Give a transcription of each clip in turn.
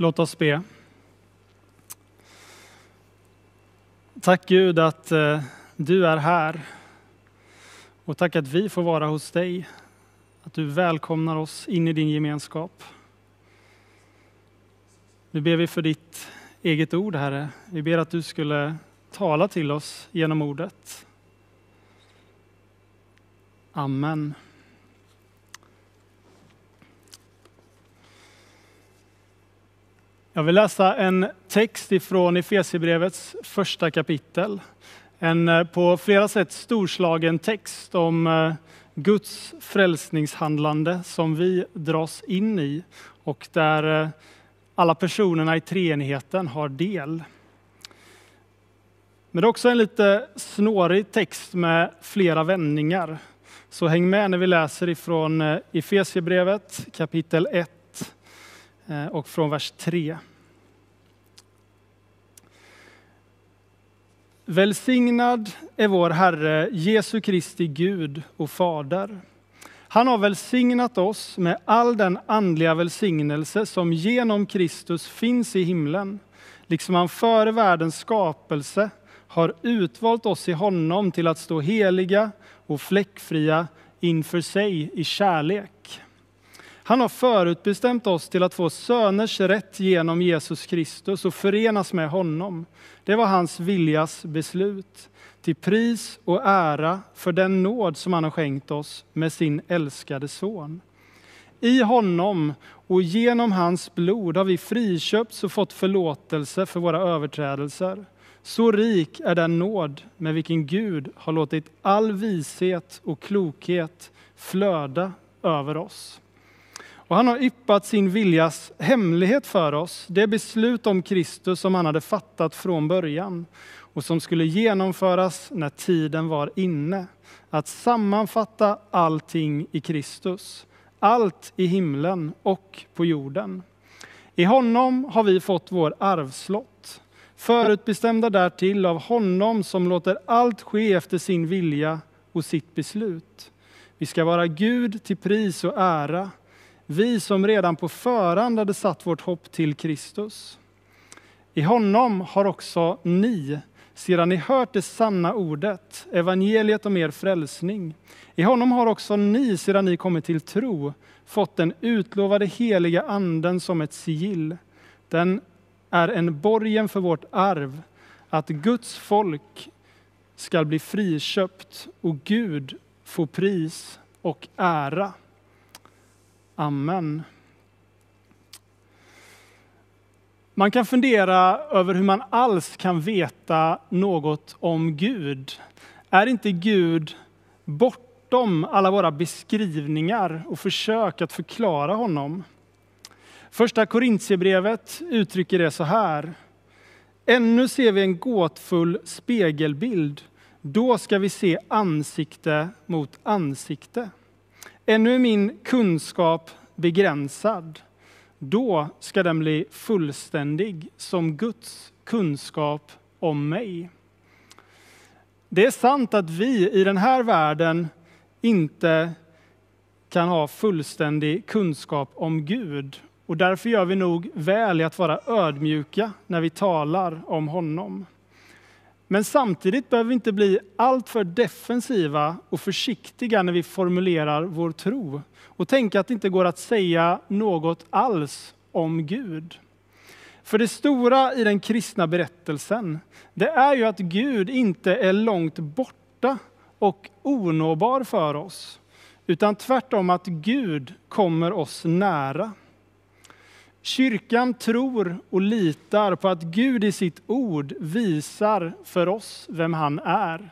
Låt oss be. Tack Gud att eh, du är här. Och tack att vi får vara hos dig. Att du välkomnar oss in i din gemenskap. Nu ber vi för ditt eget ord, Herre. Vi ber att du skulle tala till oss genom ordet. Amen. Jag vill läsa en text ifrån Efesierbrevets första kapitel. En eh, på flera sätt storslagen text om eh, Guds frälsningshandlande som vi dras in i och där eh, alla personerna i treenigheten har del. Men det är också en lite snårig text med flera vändningar. Så häng med när vi läser ifrån Efesierbrevet kapitel 1 Eh, och från vers 3. Välsignad är vår Herre Jesu Kristi Gud och Fader. Han har välsignat oss med all den andliga välsignelse som genom Kristus finns i himlen, liksom han före världens skapelse har utvalt oss i honom till att stå heliga och fläckfria inför sig i kärlek. Han har förutbestämt oss till att få söners rätt genom Jesus Kristus och förenas med honom. Det var hans viljas beslut, till pris och ära för den nåd som han har skänkt oss med sin älskade son. I honom och genom hans blod har vi friköpts och fått förlåtelse för våra överträdelser. Så rik är den nåd med vilken Gud har låtit all vishet och klokhet flöda över oss. Och han har yppat sin viljas hemlighet för oss, det beslut om Kristus som han hade fattat från början och som skulle genomföras när tiden var inne. Att sammanfatta allting i Kristus, allt i himlen och på jorden. I honom har vi fått vår arvslott, förutbestämda därtill av honom som låter allt ske efter sin vilja och sitt beslut. Vi ska vara Gud till pris och ära vi som redan på förhand hade satt vårt hopp till Kristus. I honom har också ni, sedan ni hört det sanna ordet, evangeliet om er frälsning. I honom har också ni, sedan ni kommit till tro, fått den utlovade heliga anden som ett sigill. Den är en borgen för vårt arv, att Guds folk skall bli friköpt och Gud få pris och ära. Amen. Man kan fundera över hur man alls kan veta något om Gud. Är inte Gud bortom alla våra beskrivningar och försök att förklara honom? Första Korintierbrevet uttrycker det så här. Ännu ser vi en gåtfull spegelbild. Då ska vi se ansikte mot ansikte. Ännu är min kunskap begränsad. Då ska den bli fullständig som Guds kunskap om mig. Det är sant att vi i den här världen inte kan ha fullständig kunskap om Gud och därför gör vi nog väl i att vara ödmjuka när vi talar om honom. Men samtidigt behöver vi inte bli alltför defensiva och försiktiga när vi formulerar vår tro och tänka att det inte går att säga något alls om Gud. För det stora i den kristna berättelsen, det är ju att Gud inte är långt borta och onåbar för oss, utan tvärtom att Gud kommer oss nära. Kyrkan tror och litar på att Gud i sitt ord visar för oss vem han är.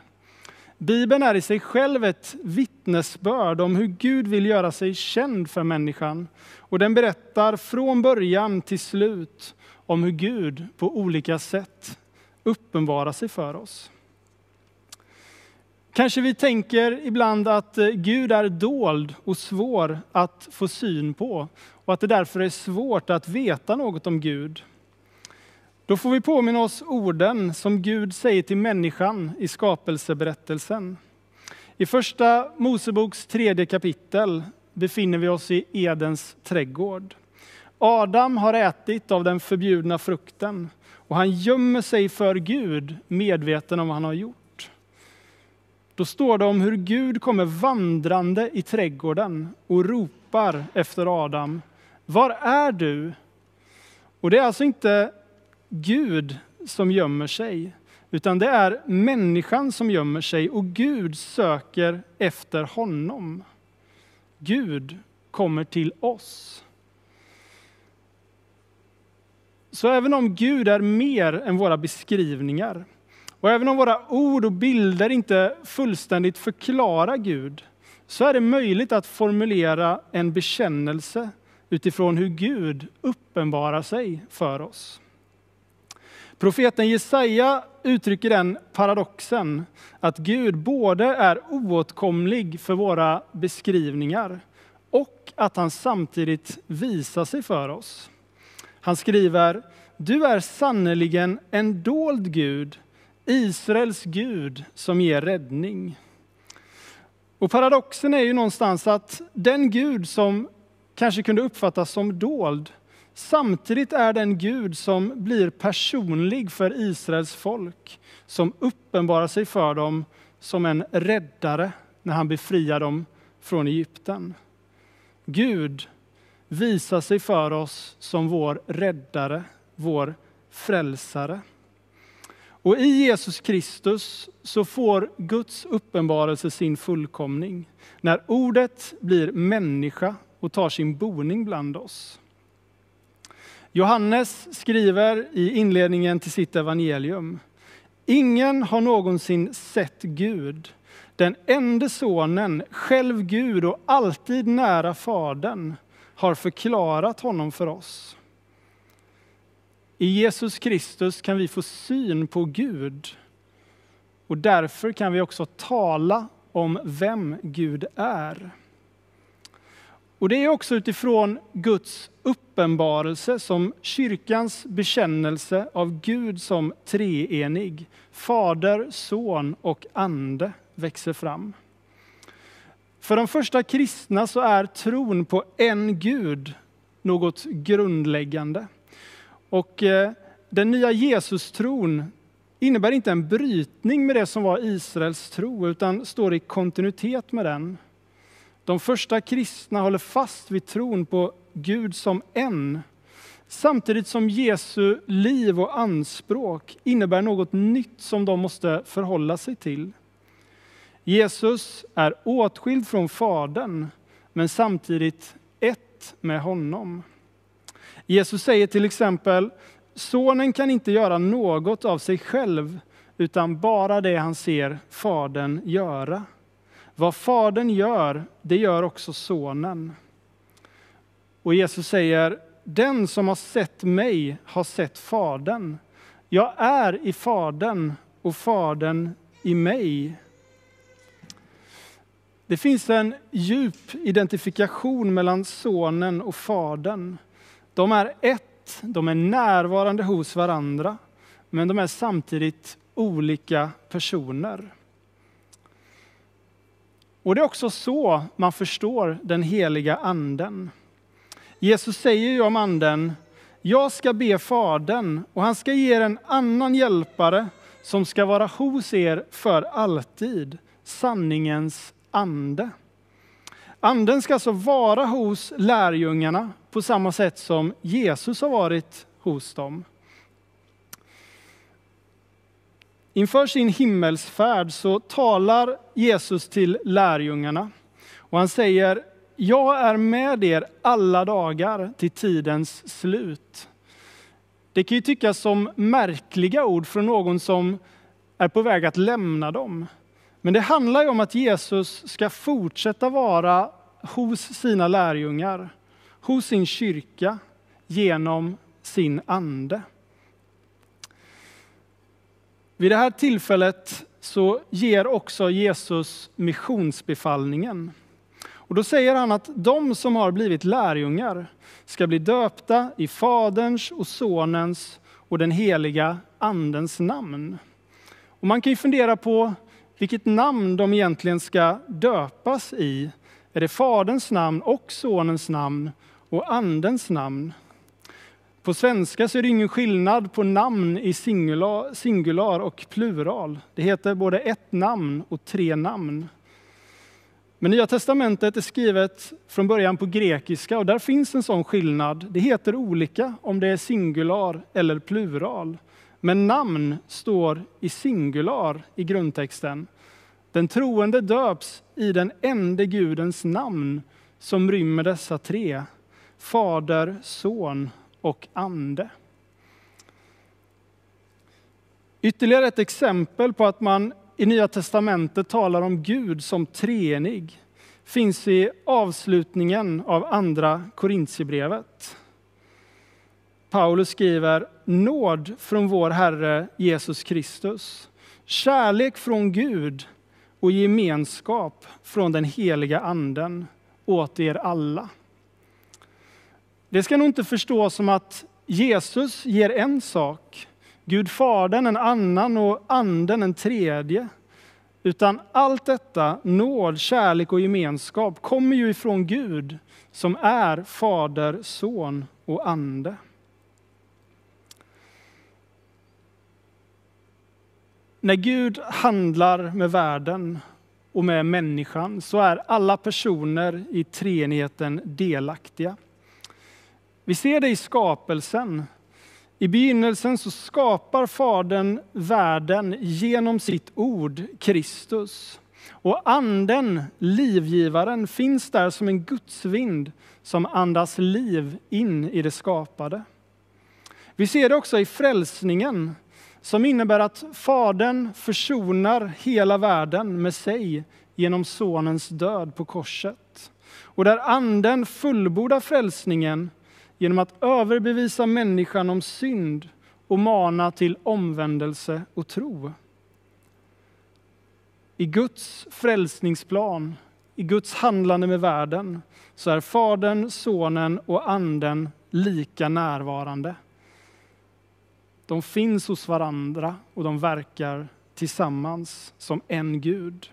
Bibeln är i sig själv ett vittnesbörd om hur Gud vill göra sig känd för människan. Och den berättar från början till slut om hur Gud på olika sätt uppenbarar sig för oss. Kanske vi tänker ibland att eh, Gud är dold och svår att få syn på och att det därför är svårt att veta något om Gud. Då får vi påminna oss orden som Gud säger till människan i skapelseberättelsen. I första Moseboks tredje kapitel befinner vi oss i Edens trädgård. Adam har ätit av den förbjudna frukten och han gömmer sig för Gud medveten om vad han har gjort. Då står det om hur Gud kommer vandrande i trädgården och ropar efter Adam. Var är du? Och det är alltså inte Gud som gömmer sig, utan det är människan som gömmer sig och Gud söker efter honom. Gud kommer till oss. Så även om Gud är mer än våra beskrivningar och även om våra ord och bilder inte fullständigt förklarar Gud så är det möjligt att formulera en bekännelse utifrån hur Gud uppenbarar sig för oss. Profeten Jesaja uttrycker den paradoxen att Gud både är oåtkomlig för våra beskrivningar och att han samtidigt visar sig för oss. Han skriver, du är sannerligen en dold Gud, Israels Gud som ger räddning. Och paradoxen är ju någonstans att den Gud som kanske kunde uppfattas som dold, samtidigt är den Gud som blir personlig för Israels folk, som uppenbarar sig för dem som en räddare när han befriar dem från Egypten. Gud visar sig för oss som vår räddare, vår frälsare. Och i Jesus Kristus så får Guds uppenbarelse sin fullkomning när ordet blir människa och tar sin boning bland oss. Johannes skriver i inledningen till sitt evangelium. Ingen har någonsin sett Gud. Den enda sonen, själv Gud och alltid nära Fadern, har förklarat honom för oss. I Jesus Kristus kan vi få syn på Gud och därför kan vi också tala om vem Gud är. Och Det är också utifrån Guds uppenbarelse som kyrkans bekännelse av Gud som treenig, Fader, Son och Ande växer fram. För de första kristna så är tron på en Gud något grundläggande. Och eh, den nya Jesus-tron innebär inte en brytning med det som var Israels tro, utan står i kontinuitet med den. De första kristna håller fast vid tron på Gud som en, samtidigt som Jesu liv och anspråk innebär något nytt som de måste förhålla sig till. Jesus är åtskild från Fadern, men samtidigt ett med honom. Jesus säger till exempel, Sonen kan inte göra något av sig själv, utan bara det han ser Fadern göra. Vad Fadern gör, det gör också Sonen. Och Jesus säger, den som har sett mig har sett Fadern. Jag är i Fadern och Fadern i mig. Det finns en djup identifikation mellan Sonen och Fadern. De är ett, de är närvarande hos varandra, men de är samtidigt olika personer. Och Det är också så man förstår den heliga anden. Jesus säger ju om anden, jag ska be Fadern och han ska ge er en annan hjälpare som ska vara hos er för alltid, sanningens ande. Anden ska alltså vara hos lärjungarna på samma sätt som Jesus har varit hos dem. Inför sin himmelsfärd så talar Jesus till lärjungarna och han säger, jag är med er alla dagar till tidens slut. Det kan ju tyckas som märkliga ord från någon som är på väg att lämna dem. Men det handlar ju om att Jesus ska fortsätta vara hos sina lärjungar, hos sin kyrka, genom sin ande. Vid det här tillfället så ger också Jesus missionsbefallningen. Och då säger han att de som har blivit lärjungar ska bli döpta i Faderns och Sonens och den heliga Andens namn. Och man kan ju fundera på vilket namn de egentligen ska döpas i. Är det Faderns namn och Sonens namn och Andens namn? På svenska så är det ingen skillnad på namn i singular, singular och plural. Det heter både ett namn och tre namn. Men Nya testamentet är skrivet från början på grekiska och där finns en sån skillnad. Det heter olika om det är singular eller plural. Men namn står i singular i grundtexten. Den troende döps i den enda Gudens namn som rymmer dessa tre. Fader, Son och Ande. Ytterligare ett exempel på att man i Nya testamentet talar om Gud som treenig finns i avslutningen av andra Korintierbrevet. Paulus skriver nåd från vår Herre Jesus Kristus, kärlek från Gud och gemenskap från den heliga anden åt er alla. Det ska nog inte förstås som att Jesus ger en sak, Gud Fadern en annan och Anden en tredje. Utan allt detta, nåd, kärlek och gemenskap, kommer ju ifrån Gud som är Fader, Son och Ande. När Gud handlar med världen och med människan så är alla personer i treenigheten delaktiga. Vi ser det i skapelsen. I begynnelsen så skapar Fadern världen genom sitt ord, Kristus. Och anden, livgivaren, finns där som en gudsvind som andas liv in i det skapade. Vi ser det också i frälsningen som innebär att Fadern försonar hela världen med sig genom Sonens död på korset. Och där Anden fullbordar frälsningen genom att överbevisa människan om synd och mana till omvändelse och tro. I Guds frälsningsplan, i Guds handlande med världen, så är Fadern, Sonen och Anden lika närvarande. De finns hos varandra och de verkar tillsammans som en Gud.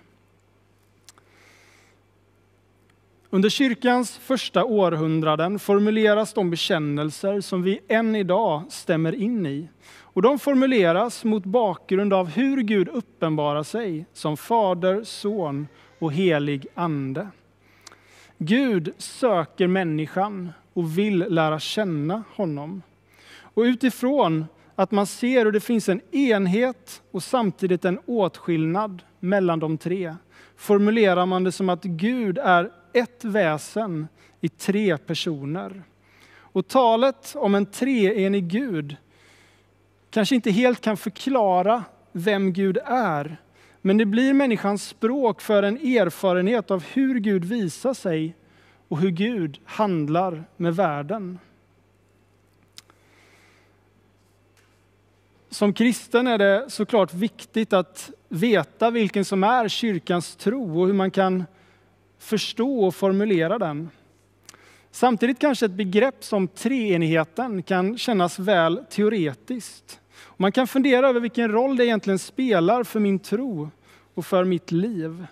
Under kyrkans första århundraden formuleras de bekännelser som vi än idag stämmer in i. Och de formuleras mot bakgrund av hur Gud uppenbarar sig som Fader, Son och helig Ande. Gud söker människan och vill lära känna honom. Och utifrån att man ser hur det finns en enhet och samtidigt en åtskillnad mellan de tre formulerar man det som att Gud är ett väsen i tre personer. Och talet om en treenig Gud kanske inte helt kan förklara vem Gud är, men det blir människans språk för en erfarenhet av hur Gud visar sig och hur Gud handlar med världen. Som kristen är det såklart viktigt att veta vilken som är kyrkans tro och hur man kan förstå och formulera den. Samtidigt kanske ett begrepp som treenigheten kan kännas väl teoretiskt. Man kan fundera över vilken roll det egentligen spelar för min tro och för mitt liv.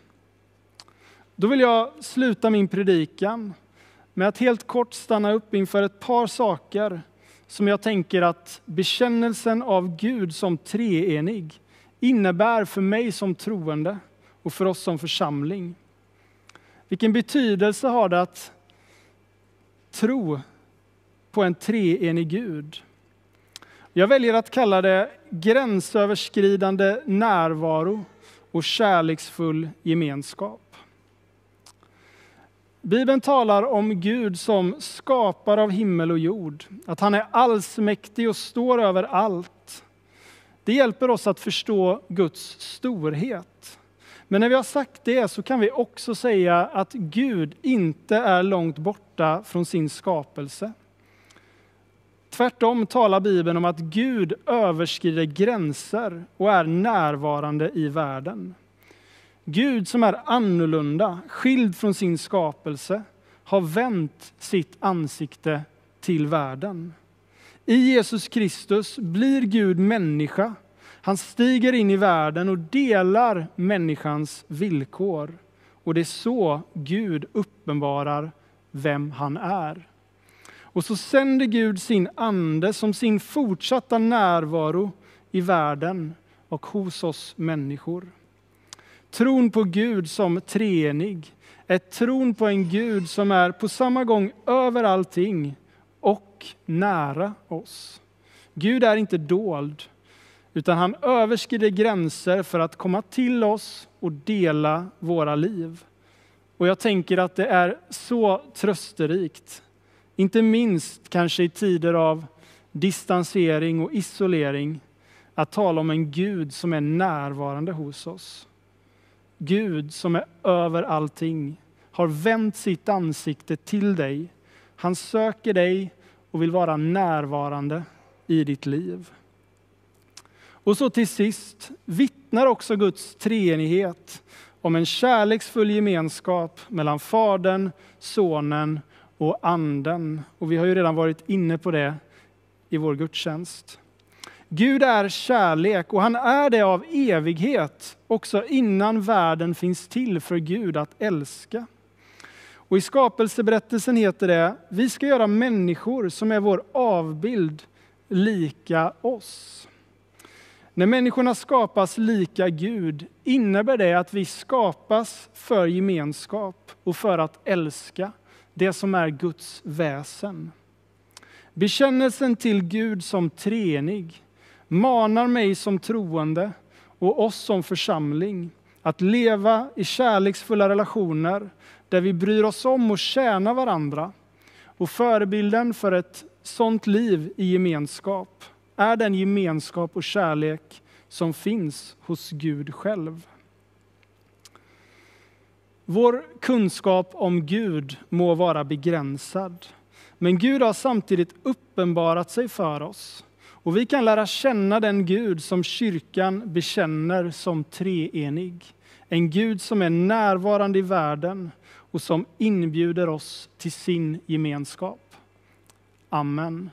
Då vill jag sluta min predikan med att helt kort stanna upp inför ett par saker som jag tänker att bekännelsen av Gud som treenig innebär för mig som troende och för oss som församling. Vilken betydelse har det att tro på en treenig Gud? Jag väljer att kalla det gränsöverskridande närvaro och kärleksfull gemenskap. Bibeln talar om Gud som skapare av himmel och jord, att han är allsmäktig och står över allt. Det hjälper oss att förstå Guds storhet. Men när vi har sagt det så kan vi också säga att Gud inte är långt borta från sin skapelse. Tvärtom talar Bibeln om att Gud överskrider gränser och är närvarande i världen. Gud som är annorlunda, skild från sin skapelse, har vänt sitt ansikte till världen. I Jesus Kristus blir Gud människa han stiger in i världen och delar människans villkor. Och det är så Gud uppenbarar vem han är. Och så sänder Gud sin ande som sin fortsatta närvaro i världen och hos oss människor. Tron på Gud som treenig är tron på en Gud som är på samma gång över allting och nära oss. Gud är inte dold, utan han överskrider gränser för att komma till oss och dela våra liv. Och jag tänker att det är så trösterikt, inte minst kanske i tider av distansering och isolering, att tala om en Gud som är närvarande hos oss. Gud som är över allting, har vänt sitt ansikte till dig. Han söker dig och vill vara närvarande i ditt liv. Och så till sist vittnar också Guds treenighet om en kärleksfull gemenskap mellan Fadern, Sonen och Anden. Och vi har ju redan varit inne på det i vår gudstjänst. Gud är kärlek och han är det av evighet, också innan världen finns till för Gud att älska. Och I skapelseberättelsen heter det, vi ska göra människor som är vår avbild lika oss. När människorna skapas lika Gud innebär det att vi skapas för gemenskap och för att älska det som är Guds väsen. Bekännelsen till Gud som treenig manar mig som troende och oss som församling att leva i kärleksfulla relationer där vi bryr oss om och tjänar varandra. Och förebilden för ett sådant liv i gemenskap är den gemenskap och kärlek som finns hos Gud själv. Vår kunskap om Gud må vara begränsad, men Gud har samtidigt uppenbarat sig för oss. Och vi kan lära känna den Gud som kyrkan bekänner som treenig. En Gud som är närvarande i världen och som inbjuder oss till sin gemenskap. Amen.